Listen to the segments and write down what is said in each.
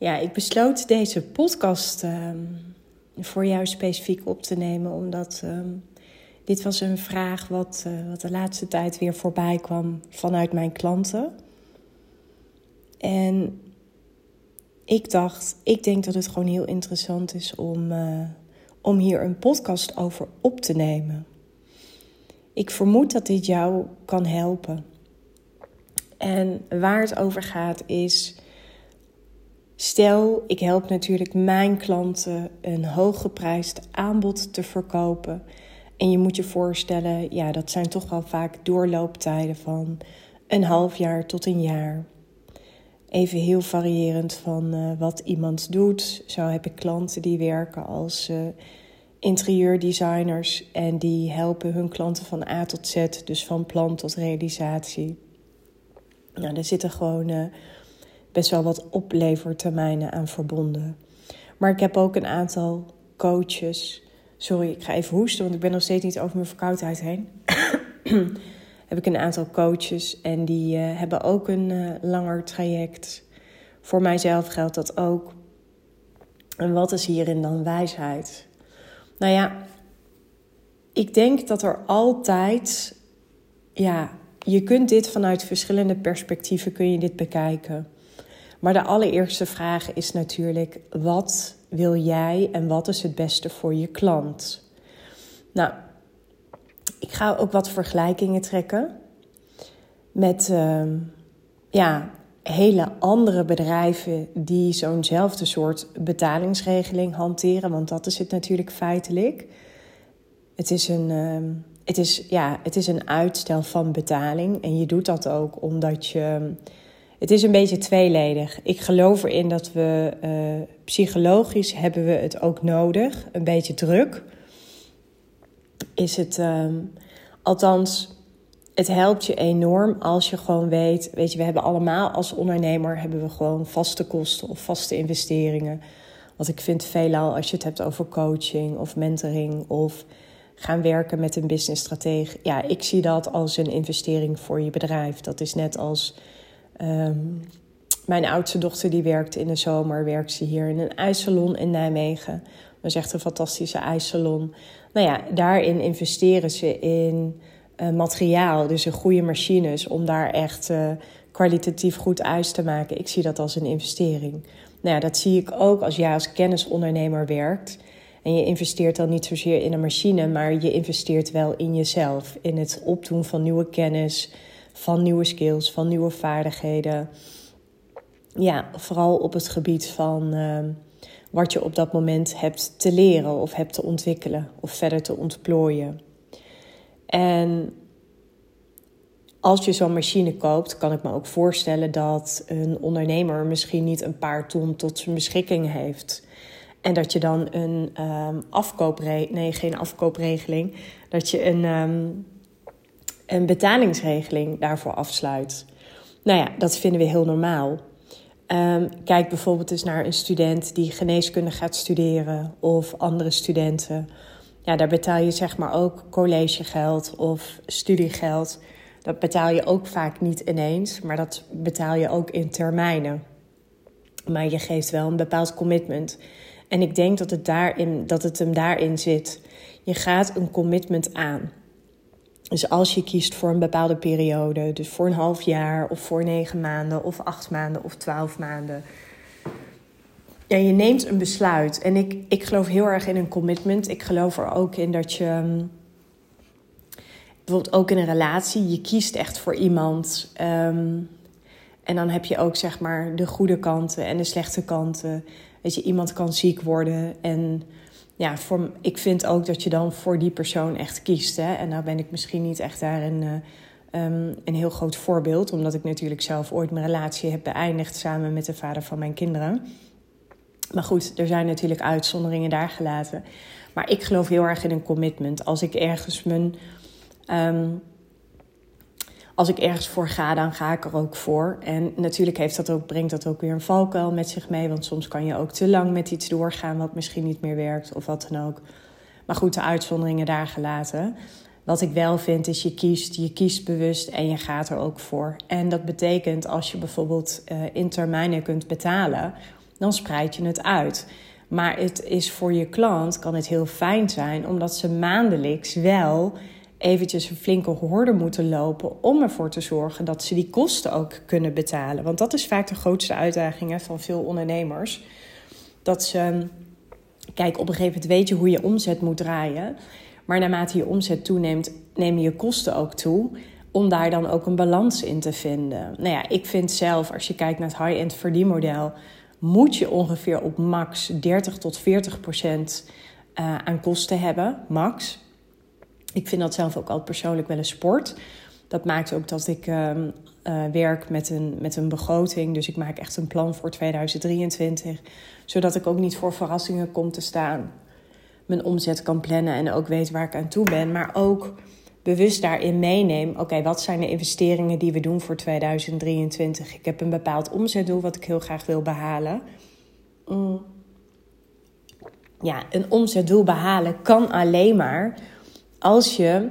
Ja, ik besloot deze podcast ehm, voor jou specifiek op te nemen, omdat ehm, dit was een vraag wat, uh, wat de laatste tijd weer voorbij kwam vanuit mijn klanten. En ik dacht, ik denk dat het gewoon heel interessant is om, uh, om hier een podcast over op te nemen. Ik vermoed dat dit jou kan helpen. En waar het over gaat is Stel, ik help natuurlijk mijn klanten een hooggeprijsd aanbod te verkopen. En je moet je voorstellen, ja, dat zijn toch wel vaak doorlooptijden van een half jaar tot een jaar. Even heel variërend van uh, wat iemand doet. Zo heb ik klanten die werken als uh, interieurdesigners en die helpen hun klanten van A tot Z, dus van plan tot realisatie. Nou, er zitten gewoon uh, best wel wat oplevertermijnen aan verbonden. Maar ik heb ook een aantal coaches. Sorry, ik ga even hoesten, want ik ben nog steeds niet over mijn verkoudheid heen. heb ik een aantal coaches en die uh, hebben ook een uh, langer traject. Voor mijzelf geldt dat ook. En wat is hierin dan wijsheid? Nou ja, ik denk dat er altijd, ja, je kunt dit vanuit verschillende perspectieven kun je dit bekijken. Maar de allereerste vraag is natuurlijk: wat wil jij en wat is het beste voor je klant? Nou, ik ga ook wat vergelijkingen trekken met uh, ja, hele andere bedrijven die zo'nzelfde soort betalingsregeling hanteren, want dat is het natuurlijk feitelijk. Het is een. Uh, het is, ja, het is een uitstel van betaling. En je doet dat ook omdat je het is een beetje tweeledig. Ik geloof erin dat we uh, psychologisch hebben we het ook nodig. Een beetje druk. Is het, uh, althans, het helpt je enorm als je gewoon weet, weet je, we hebben allemaal als ondernemer hebben we gewoon vaste kosten of vaste investeringen. Want ik vind veelal als je het hebt over coaching of mentoring of gaan werken met een businessstratege. Ja, ik zie dat als een investering voor je bedrijf. Dat is net als Um, mijn oudste dochter die werkt in de zomer, werkt ze hier in een ijssalon in Nijmegen. Dat is echt een fantastische ijssalon. Nou ja, daarin investeren ze in uh, materiaal, dus in goede machines, om daar echt uh, kwalitatief goed ijs te maken. Ik zie dat als een investering. Nou ja, dat zie ik ook als jij als kennisondernemer werkt. En je investeert dan niet zozeer in een machine, maar je investeert wel in jezelf. In het opdoen van nieuwe kennis, van nieuwe skills, van nieuwe vaardigheden. Ja, vooral op het gebied van uh, wat je op dat moment hebt te leren of hebt te ontwikkelen of verder te ontplooien. En als je zo'n machine koopt, kan ik me ook voorstellen dat een ondernemer misschien niet een paar ton tot zijn beschikking heeft. En dat je dan een um, afkoopregeling, nee, geen afkoopregeling, dat je een, um, een betalingsregeling daarvoor afsluit. Nou ja, dat vinden we heel normaal. Um, kijk bijvoorbeeld eens naar een student die geneeskunde gaat studeren of andere studenten. Ja, daar betaal je zeg maar ook collegegeld of studiegeld. Dat betaal je ook vaak niet ineens, maar dat betaal je ook in termijnen. Maar je geeft wel een bepaald commitment. En ik denk dat het, daarin, dat het hem daarin zit. Je gaat een commitment aan. Dus als je kiest voor een bepaalde periode, dus voor een half jaar of voor negen maanden of acht maanden of twaalf maanden. Ja, je neemt een besluit. En ik, ik geloof heel erg in een commitment. Ik geloof er ook in dat je, mm, bijvoorbeeld ook in een relatie, je kiest echt voor iemand. Um, en dan heb je ook zeg maar de goede kanten en de slechte kanten. Dat je, iemand kan ziek worden en ja, voor, ik vind ook dat je dan voor die persoon echt kiest. Hè? En nou ben ik misschien niet echt daar een, uh, um, een heel groot voorbeeld, omdat ik natuurlijk zelf ooit mijn relatie heb beëindigd samen met de vader van mijn kinderen. Maar goed, er zijn natuurlijk uitzonderingen daar gelaten. Maar ik geloof heel erg in een commitment. Als ik ergens mijn um, als ik ergens voor ga, dan ga ik er ook voor. En natuurlijk heeft dat ook, brengt dat ook weer een valkuil met zich mee. Want soms kan je ook te lang met iets doorgaan wat misschien niet meer werkt of wat dan ook. Maar goed, de uitzonderingen daar gelaten. Wat ik wel vind is je kiest, je kiest bewust en je gaat er ook voor. En dat betekent als je bijvoorbeeld uh, in termijnen kunt betalen, dan spreid je het uit. Maar het is voor je klant kan het heel fijn zijn, omdat ze maandelijks wel eventjes een flinke horde moeten lopen om ervoor te zorgen dat ze die kosten ook kunnen betalen. Want dat is vaak de grootste uitdaging van veel ondernemers. Dat ze, kijk, op een gegeven moment weet je hoe je omzet moet draaien. Maar naarmate je omzet toeneemt, nemen je kosten ook toe. Om daar dan ook een balans in te vinden. Nou ja, ik vind zelf, als je kijkt naar het high-end verdienmodel, moet je ongeveer op max 30 tot 40 procent uh, aan kosten hebben. Max. Ik vind dat zelf ook altijd persoonlijk wel een sport. Dat maakt ook dat ik uh, uh, werk met een, met een begroting. Dus ik maak echt een plan voor 2023. Zodat ik ook niet voor verrassingen kom te staan. Mijn omzet kan plannen en ook weet waar ik aan toe ben. Maar ook bewust daarin meeneem. Oké, wat zijn de investeringen die we doen voor 2023? Ik heb een bepaald omzetdoel wat ik heel graag wil behalen. Mm. Ja, een omzetdoel behalen kan alleen maar als je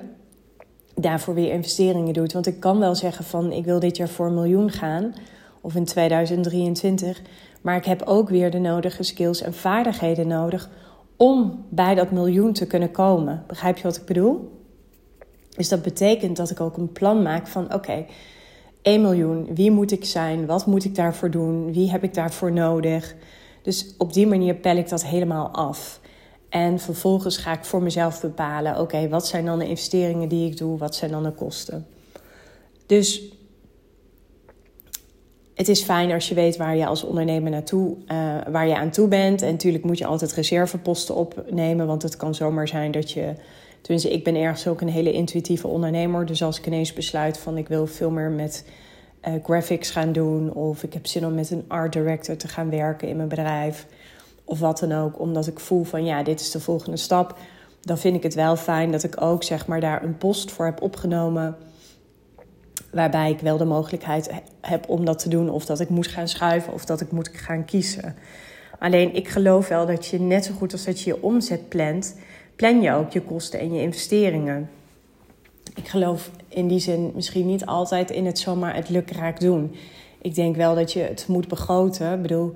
daarvoor weer investeringen doet. Want ik kan wel zeggen van ik wil dit jaar voor een miljoen gaan. Of in 2023. Maar ik heb ook weer de nodige skills en vaardigheden nodig om bij dat miljoen te kunnen komen. Begrijp je wat ik bedoel? Dus dat betekent dat ik ook een plan maak van oké, okay, 1 miljoen, wie moet ik zijn? Wat moet ik daarvoor doen? Wie heb ik daarvoor nodig? Dus op die manier pel ik dat helemaal af. En vervolgens ga ik voor mezelf bepalen: oké, wat zijn dan de investeringen die ik doe? Wat zijn dan de kosten? Dus het is fijn als je weet waar je als ondernemer naartoe, uh, waar je aan toe bent. En natuurlijk moet je altijd reserveposten opnemen, want het kan zomaar zijn dat je Tenminste, ik ben ergens ook een hele intuïtieve ondernemer. Dus als ik ineens besluit van ik wil veel meer met uh, graphics gaan doen... of ik heb zin om met een art director te gaan werken in mijn bedrijf... of wat dan ook, omdat ik voel van ja, dit is de volgende stap... dan vind ik het wel fijn dat ik ook zeg maar daar een post voor heb opgenomen... waarbij ik wel de mogelijkheid heb om dat te doen... of dat ik moet gaan schuiven of dat ik moet gaan kiezen... Alleen ik geloof wel dat je net zo goed als dat je je omzet plant, plan je ook je kosten en je investeringen. Ik geloof in die zin misschien niet altijd in het zomaar het lukraak doen. Ik denk wel dat je het moet begroten. Ik bedoel,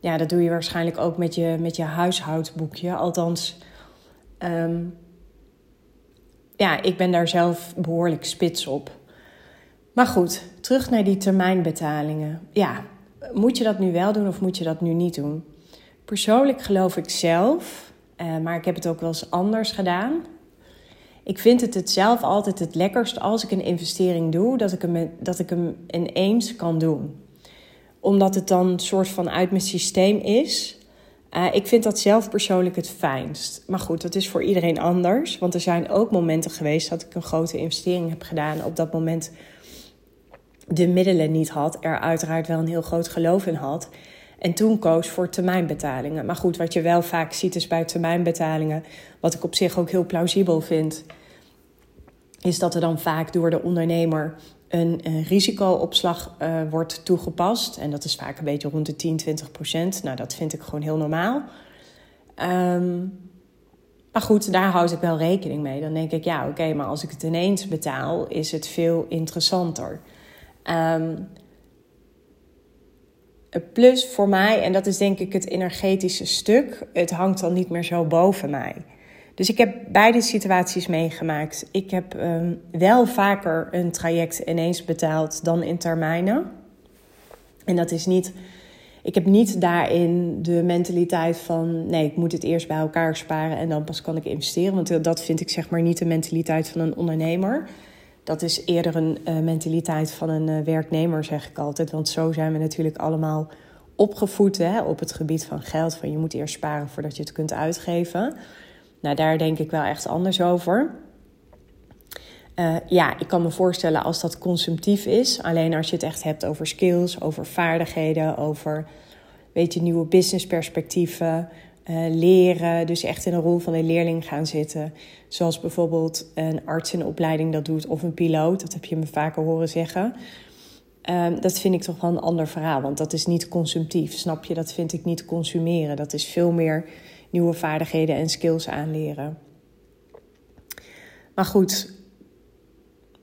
ja, dat doe je waarschijnlijk ook met je, met je huishoudboekje. Althans, ehm, ja, ik ben daar zelf behoorlijk spits op. Maar goed, terug naar die termijnbetalingen. Ja, moet je dat nu wel doen of moet je dat nu niet doen? Persoonlijk geloof ik zelf uh, maar ik heb het ook wel eens anders gedaan. Ik vind het het zelf altijd het lekkerst als ik een investering doe, dat ik hem, dat ik hem ineens kan doen. Omdat het dan een soort van uit mijn systeem is. Uh, ik vind dat zelf persoonlijk het fijnst. Maar goed, dat is voor iedereen anders. Want er zijn ook momenten geweest dat ik een grote investering heb gedaan. Op dat moment de middelen niet had. Er uiteraard wel een heel groot geloof in had. En toen koos voor termijnbetalingen. Maar goed, wat je wel vaak ziet is bij termijnbetalingen, wat ik op zich ook heel plausibel vind, is dat er dan vaak door de ondernemer een, een risicoopslag uh, wordt toegepast. En dat is vaak een beetje rond de 10, 20 procent. Nou, dat vind ik gewoon heel normaal. Um, maar goed, daar houd ik wel rekening mee. Dan denk ik, ja, oké, maar als ik het ineens betaal, is het veel interessanter. Um, plus voor mij, en dat is denk ik het energetische stuk, het hangt dan niet meer zo boven mij. Dus ik heb beide situaties meegemaakt. Ik heb um, wel vaker een traject ineens betaald dan in termijnen. En dat is niet. Ik heb niet daarin de mentaliteit van nee, ik moet het eerst bij elkaar sparen en dan pas kan ik investeren. Want dat vind ik zeg maar niet de mentaliteit van een ondernemer. Dat is eerder een uh, mentaliteit van een uh, werknemer, zeg ik altijd. Want zo zijn we natuurlijk allemaal opgevoed hè, op het gebied van geld. Van je moet eerst sparen voordat je het kunt uitgeven. Nou, daar denk ik wel echt anders over. Uh, ja, ik kan me voorstellen als dat consumptief is. Alleen als je het echt hebt over skills, over vaardigheden, over weet je, nieuwe businessperspectieven, uh, leren. Dus echt in de rol van een leerling gaan zitten. Zoals bijvoorbeeld een arts in opleiding dat doet of een piloot. Dat heb je me vaker horen zeggen. Um, dat vind ik toch wel een ander verhaal. Want dat is niet consumptief, snap je? Dat vind ik niet consumeren. Dat is veel meer nieuwe vaardigheden en skills aanleren. Maar goed,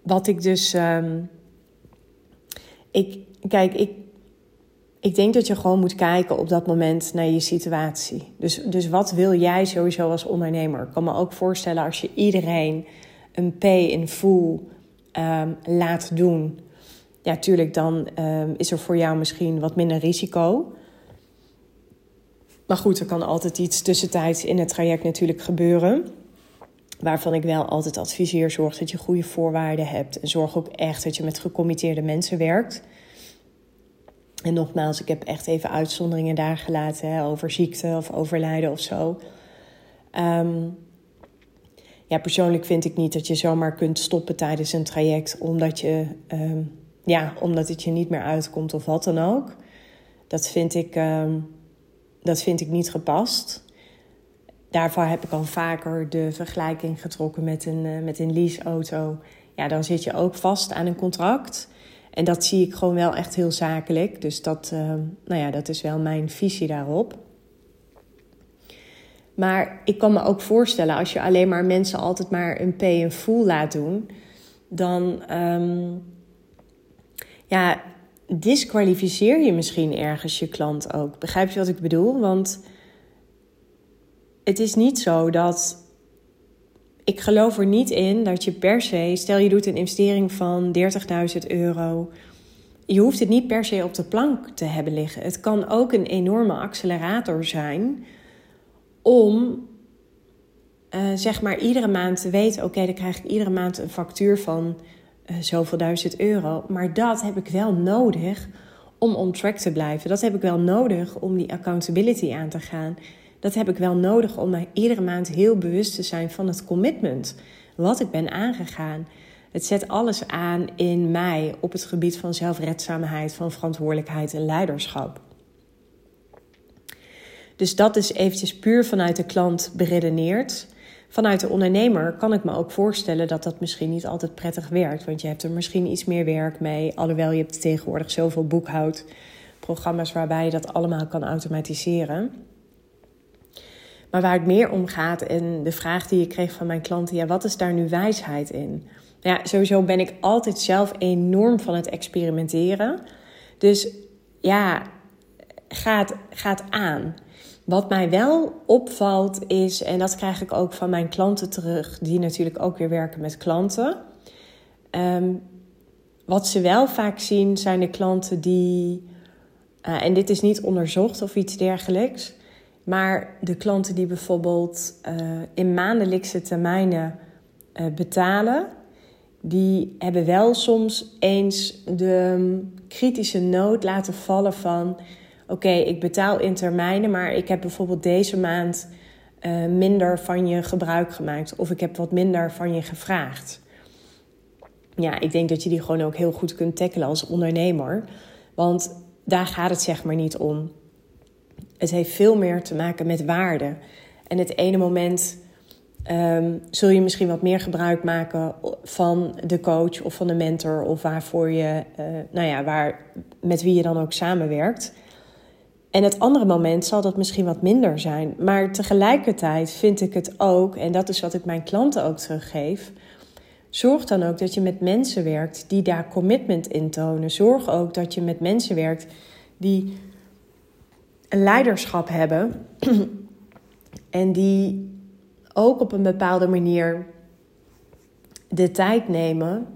wat ik dus. Um, ik, kijk, ik, ik denk dat je gewoon moet kijken op dat moment naar je situatie. Dus, dus wat wil jij sowieso als ondernemer? Ik kan me ook voorstellen als je iedereen een pay in full ehm, laat doen. Ja, tuurlijk, dan ehm, is er voor jou misschien wat minder risico. Maar goed, er kan altijd iets tussentijds in het traject natuurlijk gebeuren. Waarvan ik wel altijd adviseer: zorg dat je goede voorwaarden hebt. En zorg ook echt dat je met gecommitteerde mensen werkt. En nogmaals, ik heb echt even uitzonderingen daar gelaten hè, over ziekte of overlijden of zo. Ehm, ja, persoonlijk vind ik niet dat je zomaar kunt stoppen tijdens een traject omdat, je, ehm, ja, omdat het je niet meer uitkomt of wat dan ook. Dat vind ik, ehm, dat vind ik niet gepast. Daarvoor heb ik al vaker de vergelijking getrokken met een, uh, met een leaseauto. Ja, dan zit je ook vast aan een contract. En dat zie ik gewoon wel echt heel zakelijk. Dus dat, uh, nou ja, dat is wel mijn visie daarop. Maar ik kan me ook voorstellen, als je alleen maar mensen altijd maar een pay en full laat doen, dan um, ja, disqualificeer je misschien ergens je klant ook. Begrijp je wat ik bedoel? Want het is niet zo dat. Ik geloof er niet in dat je per se, stel je doet een investering van 30.000 euro. Je hoeft het niet per se op de plank te hebben liggen. Het kan ook een enorme accelerator zijn om uh, zeg maar iedere maand te weten: oké, dan krijg ik iedere maand een factuur van zoveel duizend euro. Maar dat heb ik wel nodig om on track te blijven. Dat heb ik wel nodig om die accountability aan te gaan. Dat heb ik wel nodig om mij iedere maand heel bewust te zijn van het commitment. Wat ik ben aangegaan. Het zet alles aan in mij op het gebied van zelfredzaamheid, van verantwoordelijkheid en leiderschap. Dus dat is eventjes puur vanuit de klant beredeneerd. Vanuit de ondernemer kan ik me ook voorstellen dat dat misschien niet altijd prettig werkt. Want je hebt er misschien iets meer werk mee. Alhoewel je hebt tegenwoordig zoveel boekhoudprogramma's waarbij je dat allemaal kan automatiseren. Maar waar het meer om gaat en de vraag die ik kreeg van mijn klanten, ja, wat is daar nu wijsheid in? Ja, sowieso ben ik altijd zelf enorm van het experimenteren. Dus ja, gaat, gaat aan. Wat mij wel opvalt is, en dat krijg ik ook van mijn klanten terug, die natuurlijk ook weer werken met klanten. Ehm, wat ze wel vaak zien zijn de klanten die, uh, en dit is niet onderzocht of iets dergelijks, maar de klanten die bijvoorbeeld uh, in maandelijkse termijnen uh, betalen, die hebben wel soms eens de kritische noot laten vallen van oké, ik betaal in termijnen, maar ik heb bijvoorbeeld deze maand uh, minder van je gebruik gemaakt of ik heb wat minder van je gevraagd. Ja, ik denk dat je die gewoon ook heel goed kunt tackelen als ondernemer, want daar gaat het zeg maar niet om. Het heeft veel meer te maken met waarde. En het ene moment um, zul je misschien wat meer gebruik maken van de coach of van de mentor of waarvoor je, uh, nou ja, waar, met wie je dan ook samenwerkt. En het andere moment zal dat misschien wat minder zijn. Maar tegelijkertijd vind ik het ook, en dat is wat ik mijn klanten ook teruggeef. Zorg dan ook dat je met mensen werkt die daar commitment in tonen. Zorg ook dat je met mensen werkt die een leiderschap hebben. en die ook op een bepaalde manier de tijd nemen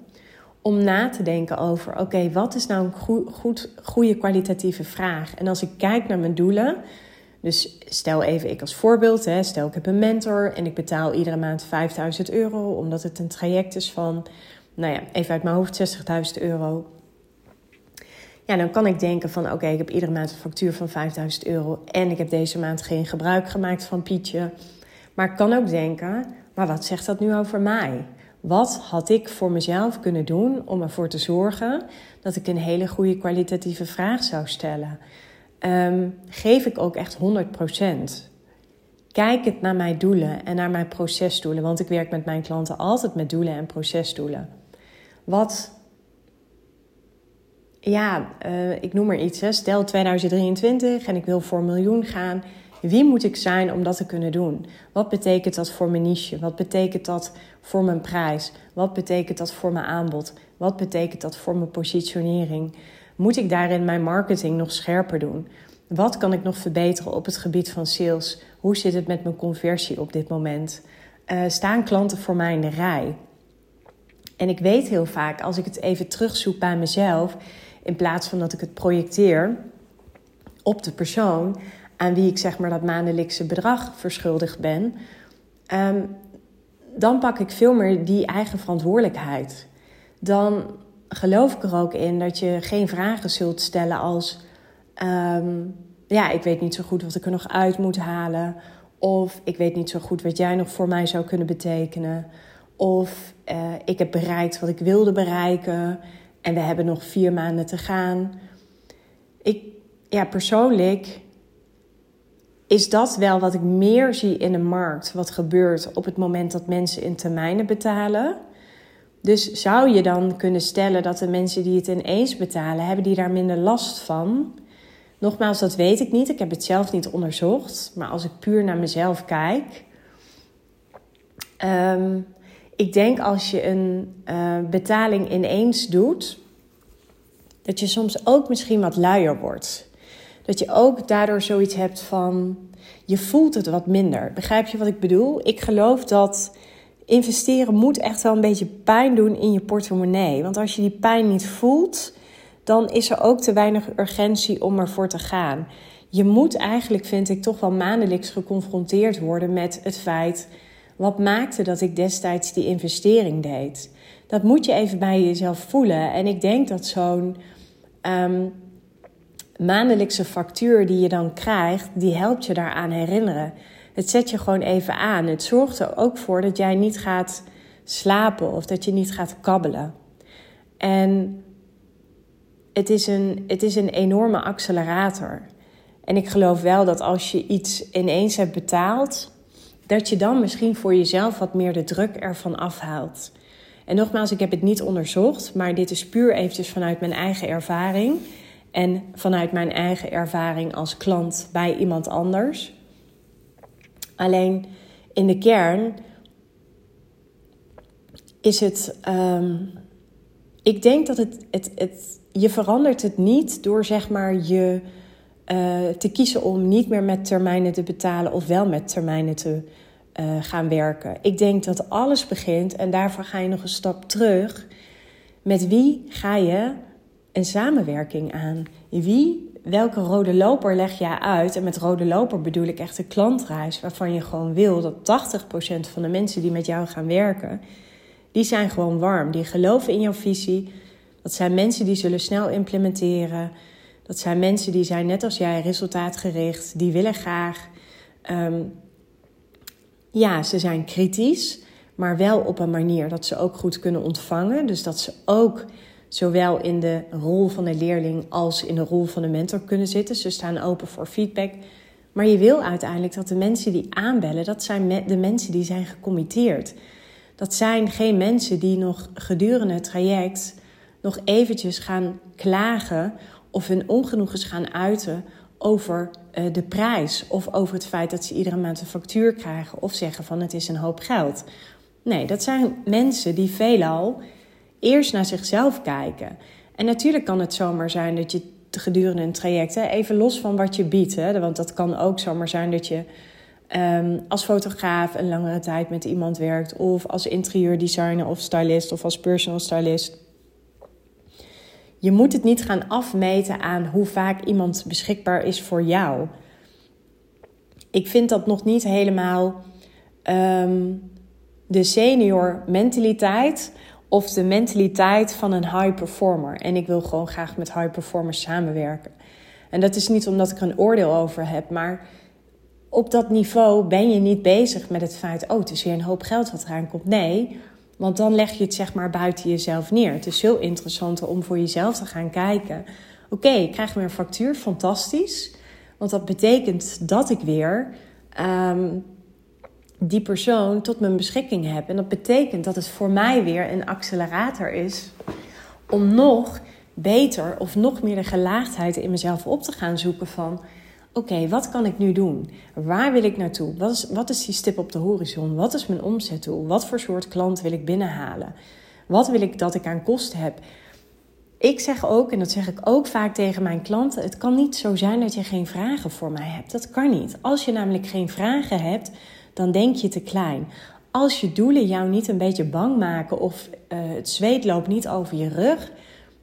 om na te denken over: oké, wat is nou een goed, goed, goede kwalitatieve vraag? En als ik kijk naar mijn doelen, dus stel even ik als voorbeeld, hè, stel ik heb een mentor en ik betaal iedere maand 5000 euro, omdat het een traject is van, nou ja, even uit mijn hoofd 60.000 euro. Ja, dan kan ik denken van oké, ik heb iedere maand een factuur van 5000 euro en ik heb deze maand geen gebruik gemaakt van Pietje. Maar ik kan ook denken, maar wat zegt dat nu over mij? Wat had ik voor mezelf kunnen doen om ervoor te zorgen dat ik een hele goede kwalitatieve vraag zou stellen? Um, geef ik ook echt 100%? Kijk het naar mijn doelen en naar mijn procesdoelen, want ik werk met mijn klanten altijd met doelen en procesdoelen. Wat, ja, uh, ik noem maar iets, hè. stel 2023 en ik wil voor een miljoen gaan. Wie moet ik zijn om dat te kunnen doen? Wat betekent dat voor mijn niche? Wat betekent dat voor mijn prijs? Wat betekent dat voor mijn aanbod? Wat betekent dat voor mijn positionering? Moet ik daarin mijn marketing nog scherper doen? Wat kan ik nog verbeteren op het gebied van sales? Hoe zit het met mijn conversie op dit moment? Uh, staan klanten voor mij in de rij? En ik weet heel vaak, als ik het even terugzoek bij mezelf, in plaats van dat ik het projecteer op de persoon aan wie ik zeg maar dat maandelijkse bedrag verschuldigd ben, ehm, dan pak ik veel meer die eigen verantwoordelijkheid. Dan geloof ik er ook in dat je geen vragen zult stellen als: ehm, ja, ik weet niet zo goed wat ik er nog uit moet halen. Of ik weet niet zo goed wat jij nog voor mij zou kunnen betekenen. Of uh, ik heb bereikt wat ik wilde bereiken en we hebben nog vier maanden te gaan. Ik, ja, persoonlijk is dat wel wat ik meer zie in de markt, wat gebeurt op het moment dat mensen in termijnen betalen. Dus zou je dan kunnen stellen dat de mensen die het ineens betalen, hebben die daar minder last van? Nogmaals, dat weet ik niet. Ik heb het zelf niet onderzocht. Maar als ik puur naar mezelf kijk. Um, ik denk als je een uh, betaling ineens doet, dat je soms ook misschien wat luier wordt. Dat je ook daardoor zoiets hebt van, je voelt het wat minder. Begrijp je wat ik bedoel? Ik geloof dat investeren moet echt wel een beetje pijn doen in je portemonnee. Want als je die pijn niet voelt, dan is er ook te weinig urgentie om ervoor te gaan. Je moet eigenlijk, vind ik, toch wel maandelijks geconfronteerd worden met het feit wat maakte dat ik destijds die investering deed? Dat moet je even bij jezelf voelen. En ik denk dat zo'n um, maandelijkse factuur die je dan krijgt, die helpt je daaraan herinneren. Het zet je gewoon even aan. Het zorgt er ook voor dat jij niet gaat slapen of dat je niet gaat kabbelen. En het is een, het is een enorme accelerator. En ik geloof wel dat als je iets ineens hebt betaald, dat je dan misschien voor jezelf wat meer de druk ervan afhaalt. En nogmaals, ik heb het niet onderzocht, maar dit is puur eventjes vanuit mijn eigen ervaring en vanuit mijn eigen ervaring als klant bij iemand anders. Alleen in de kern is het. Um, ik denk dat het, het, het. Je verandert het niet door zeg maar je uh, te kiezen om niet meer met termijnen te betalen of wel met termijnen te uh, gaan werken. Ik denk dat alles begint en daarvoor ga je nog een stap terug. Met wie ga je een samenwerking aan? Wie, welke rode loper leg jij uit? En met rode loper bedoel ik echt een klantreis waarvan je gewoon wil dat 80% van de mensen die met jou gaan werken, die zijn gewoon warm. Die geloven in jouw visie. Dat zijn mensen die zullen snel implementeren. Dat zijn mensen die zijn net als jij resultaatgericht. Die willen graag. Um, ja, ze zijn kritisch, maar wel op een manier dat ze ook goed kunnen ontvangen. Dus dat ze ook zowel in de rol van de leerling als in de rol van de mentor kunnen zitten. Ze staan open voor feedback. Maar je wil uiteindelijk dat de mensen die aanbellen, dat zijn de mensen die zijn gecommitteerd. Dat zijn geen mensen die nog gedurende het traject nog eventjes gaan klagen of hun ongenoegens gaan uiten over uh, de prijs of over het feit dat ze iedere maand een factuur krijgen of zeggen van het is een hoop geld. Nee, dat zijn mensen die veelal eerst naar zichzelf kijken. En natuurlijk kan het zomaar zijn dat je gedurende een traject, hè, even los van wat je biedt, hè, want dat kan ook zomaar zijn dat je um, als fotograaf een langere tijd met iemand werkt, of als interieurdesigner of stylist of als personal stylist je moet het niet gaan afmeten aan hoe vaak iemand beschikbaar is voor jou. Ik vind dat nog niet helemaal um, de senior mentaliteit of de mentaliteit van een high performer. En ik wil gewoon graag met high performers samenwerken. En dat is niet omdat ik er een oordeel over heb, maar op dat niveau ben je niet bezig met het feit: oh, het is weer een hoop geld wat eraan komt. Nee, want dan leg je het zeg maar buiten jezelf neer. Het is veel interessanter om voor jezelf te gaan kijken. Oké, ik krijg weer een factuur, fantastisch. Want dat betekent dat ik weer um, die persoon tot mijn beschikking heb. En dat betekent dat het voor mij weer een accelerator is om nog beter of nog meer de gelaagdheid in mezelf op te gaan zoeken van oké, wat kan ik nu doen? Waar wil ik naartoe? Wat is, wat is die stip op de horizon? Wat is mijn omzetdoel? Wat voor soort klant wil ik binnenhalen? Wat wil ik dat ik aan kosten heb? ik zeg ook, en dat zeg ik ook vaak tegen mijn klanten: het kan niet zo zijn dat je geen vragen voor mij hebt. Dat kan niet. Als je namelijk geen vragen hebt, dan denk je te klein. Als je doelen jou niet een beetje bang maken of uh, het zweet loopt niet over je rug,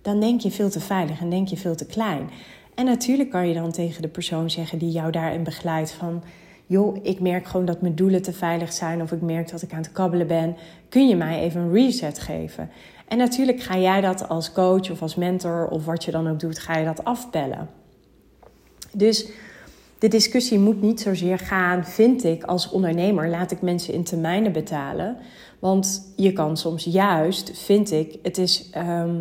dan denk je veel te veilig en denk je veel te klein. En natuurlijk kan je dan tegen de persoon zeggen die jou daarin begeleidt van joh, ik merk gewoon dat mijn doelen te veilig zijn of ik merk dat ik aan het kabbelen ben. Kun je mij even een reset geven? En natuurlijk ga jij dat als coach of als mentor of wat je dan ook doet, ga je dat afbellen. Dus de discussie moet niet zozeer gaan, vind ik als ondernemer, laat ik mensen in termijnen betalen. Want je kan soms juist, vind ik, het is. Ehm,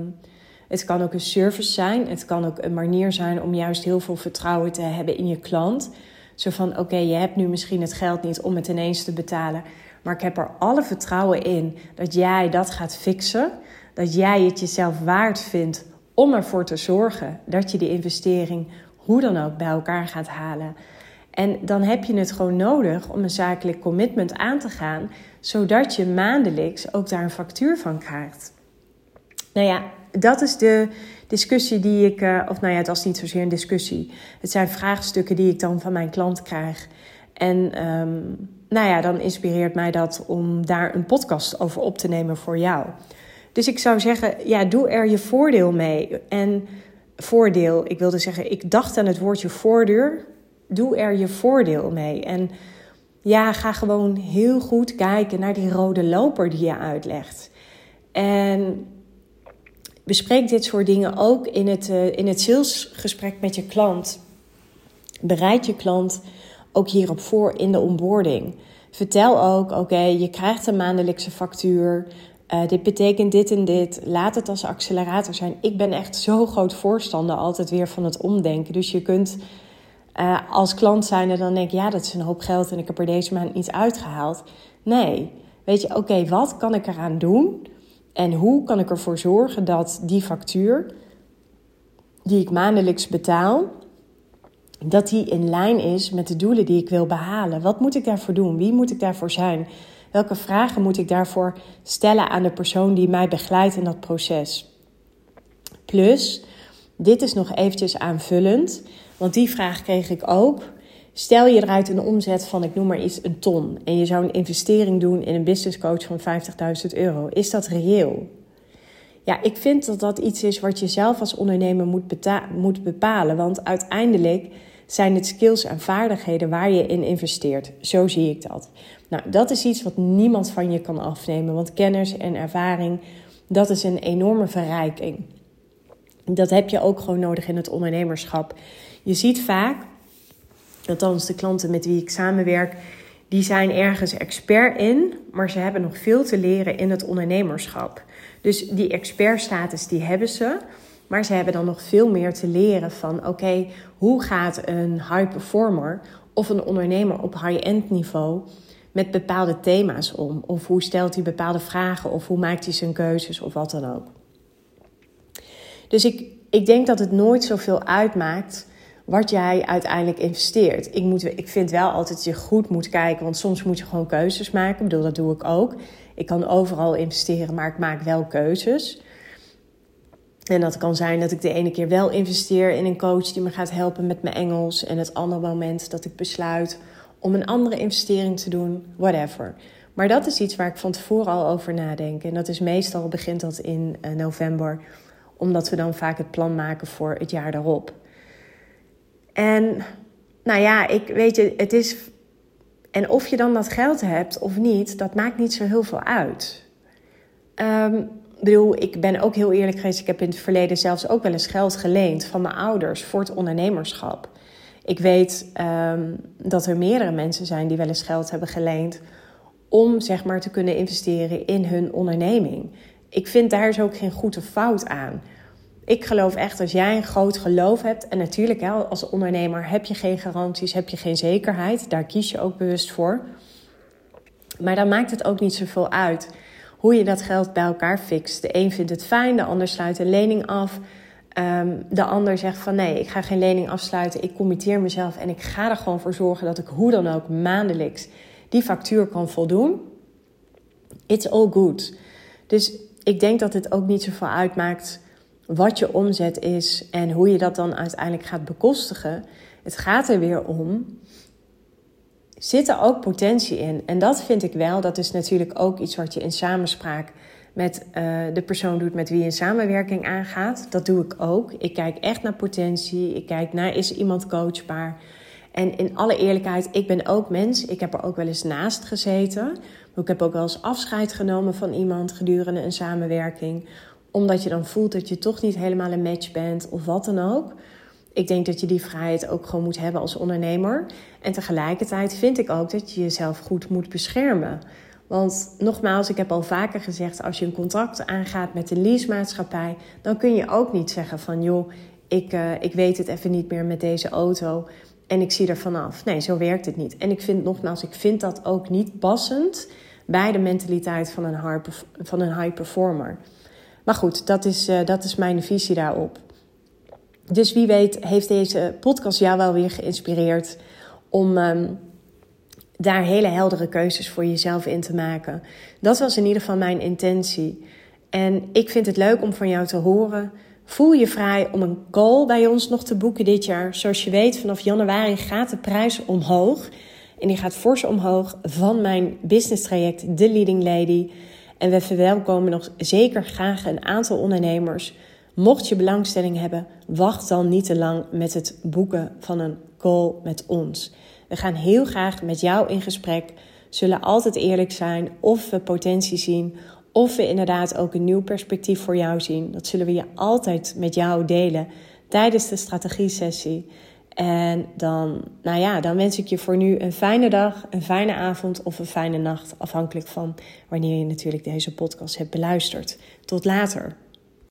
het kan ook een service zijn. Het kan ook een manier zijn om juist heel veel vertrouwen te hebben in je klant. Zo van: oké, je hebt nu misschien het geld niet om het ineens te betalen. Maar ik heb er alle vertrouwen in dat jij dat gaat fixen. Dat jij het jezelf waard vindt om ervoor te zorgen dat je die investering hoe dan ook bij elkaar gaat halen. En dan heb je het gewoon nodig om een zakelijk commitment aan te gaan, zodat je maandelijks ook daar een factuur van krijgt. Nou ja, dat is de discussie die ik, uh, of nou ja, het is niet zozeer een discussie. Het zijn vraagstukken die ik dan van mijn klant krijg. En um, nou ja, dan inspireert mij dat om daar een podcast over op te nemen voor jou. Dus ik zou zeggen, ja, doe er je voordeel mee. En voordeel, ik wilde zeggen, ik dacht aan het woordje voordeur. Doe er je voordeel mee. En ja, ga gewoon heel goed kijken naar die rode loper die je uitlegt. En bespreek dit soort dingen ook in het, uh, in het salesgesprek met je klant. Bereid je klant ook hierop voor in de onboarding. Vertel ook, oké, je krijgt een maandelijkse factuur. Uh, dit betekent dit en dit. Laat het als accelerator zijn. Ik ben echt zo groot voorstander altijd weer van het omdenken. Dus je kunt uh, als klant zijn en dan denk ja, dat is een hoop geld en ik heb er deze maand niet uitgehaald. Nee, weet je, oké, wat kan ik eraan doen? En hoe kan ik ervoor zorgen dat die factuur die ik maandelijks betaal, dat die in lijn is met de doelen die ik wil behalen? Wat moet ik daarvoor doen? Wie moet ik daarvoor zijn? Welke vragen moet ik daarvoor stellen aan de persoon die mij begeleidt in dat proces? Plus, dit is nog eventjes aanvullend, want die vraag kreeg ik ook. Stel je eruit een omzet van, ik noem maar iets, een ton. En je zou een investering doen in een business coach van 50.000 euro. Is dat reëel? Ja, ik vind dat dat iets is wat je zelf als ondernemer moet, moet bepalen. Want uiteindelijk zijn het skills en vaardigheden waar je in investeert. Zo zie ik dat. Nou, dat is iets wat niemand van je kan afnemen. Want kennis en ervaring, dat is een enorme verrijking. Dat heb je ook gewoon nodig in het ondernemerschap. Je ziet vaak althans de klanten met wie ik samenwerk, die zijn ergens expert in, maar ze hebben nog veel te leren in het ondernemerschap. Dus die expertstatus die hebben ze, maar ze hebben dan nog veel meer te leren van oké, hoe gaat een high performer of een ondernemer op high-end niveau met bepaalde thema's om? Of hoe stelt hij bepaalde vragen of hoe maakt hij zijn keuzes of wat dan ook. Dus ik, ik denk dat het nooit zoveel uitmaakt wat jij uiteindelijk investeert. Ik, moet, ik vind wel altijd dat je goed moet kijken, want soms moet je gewoon keuzes maken. Ik bedoel, dat doe ik ook. Ik kan overal investeren, maar ik maak wel keuzes. En dat kan zijn dat ik de ene keer wel investeer in een coach die me gaat helpen met mijn Engels. En het andere moment dat ik besluit om een andere investering te doen, whatever. Maar dat is iets waar ik van tevoren al over nadenk. En dat is meestal begint dat in uh, november, omdat we dan vaak het plan maken voor het jaar daarop. En nou ja, ik weet je, het is. En of je dan dat geld hebt of niet, dat maakt niet zo heel veel uit. Um, bedoel, ik ben ook heel eerlijk geweest. Ik heb in het verleden zelfs ook wel eens geld geleend van mijn ouders voor het ondernemerschap. Ik weet um, dat er meerdere mensen zijn die wel eens geld hebben geleend om zeg maar te kunnen investeren in hun onderneming. Ik vind daar is ook geen goede fout aan. Ik geloof echt als jij een groot geloof hebt, en natuurlijk hè, als ondernemer heb je geen garanties, heb je geen zekerheid, daar kies je ook bewust voor. Maar dan maakt het ook niet zoveel uit hoe je dat geld bij elkaar fixt. De een vindt het fijn, de ander sluit een lening af. Um, de ander zegt van nee, ik ga geen lening afsluiten, ik committeer mezelf en ik ga er gewoon voor zorgen dat ik hoe dan ook maandelijks die factuur kan voldoen. It's all good. Dus ik denk dat het ook niet zoveel uitmaakt wat je omzet is en hoe je dat dan uiteindelijk gaat bekostigen. Het gaat er weer om. Zit er ook potentie in? En dat vind ik wel. Dat is natuurlijk ook iets wat je in samenspraak met uh, de persoon doet met wie een samenwerking aangaat. Dat doe ik ook. Ik kijk echt naar potentie. Ik kijk naar is iemand coachbaar. En in alle eerlijkheid, ik ben ook mens. Ik heb er ook wel eens naast gezeten. Ik heb ook wel eens afscheid genomen van iemand gedurende een samenwerking. Omdat je dan voelt dat je toch niet helemaal een match bent of wat dan ook. Ik denk dat je die vrijheid ook gewoon moet hebben als ondernemer. En tegelijkertijd vind ik ook dat je jezelf goed moet beschermen. Want nogmaals, ik heb al vaker gezegd, als je een contract aangaat met een leasemaatschappij, dan kun je ook niet zeggen van joh, ik, uh, ik weet het even niet meer met deze auto en ik zie er vanaf. Nee, zo werkt het niet. En ik vind nogmaals, ik vind dat ook niet passend bij de mentaliteit van een high, van een high performer. Maar goed, dat is, uh, dat is mijn visie daarop. Dus wie weet heeft deze podcast jou wel weer geïnspireerd om um, daar hele heldere keuzes voor jezelf in te maken. Dat was in ieder geval mijn intentie. En ik vind het leuk om van jou te horen. Voel je vrij om een call bij ons nog te boeken dit jaar. Zoals je weet, vanaf januari gaat de prijs omhoog. En die gaat fors omhoog van mijn business traject, The Leading Lady. En we verwelkomen nog zeker graag een aantal ondernemers. Mocht je belangstelling hebben, wacht dan niet te lang met het boeken van een call met ons. We gaan heel graag met jou in gesprek, zullen altijd eerlijk zijn of we potentie zien, of we inderdaad ook een nieuw perspectief voor jou zien. Dat zullen we je altijd met jou delen tijdens de strategie-sessie. En dan, nou ja, dan wens ik je voor nu een fijne dag, een fijne avond of een fijne nacht. Afhankelijk van wanneer je natuurlijk deze podcast hebt beluisterd. Tot later.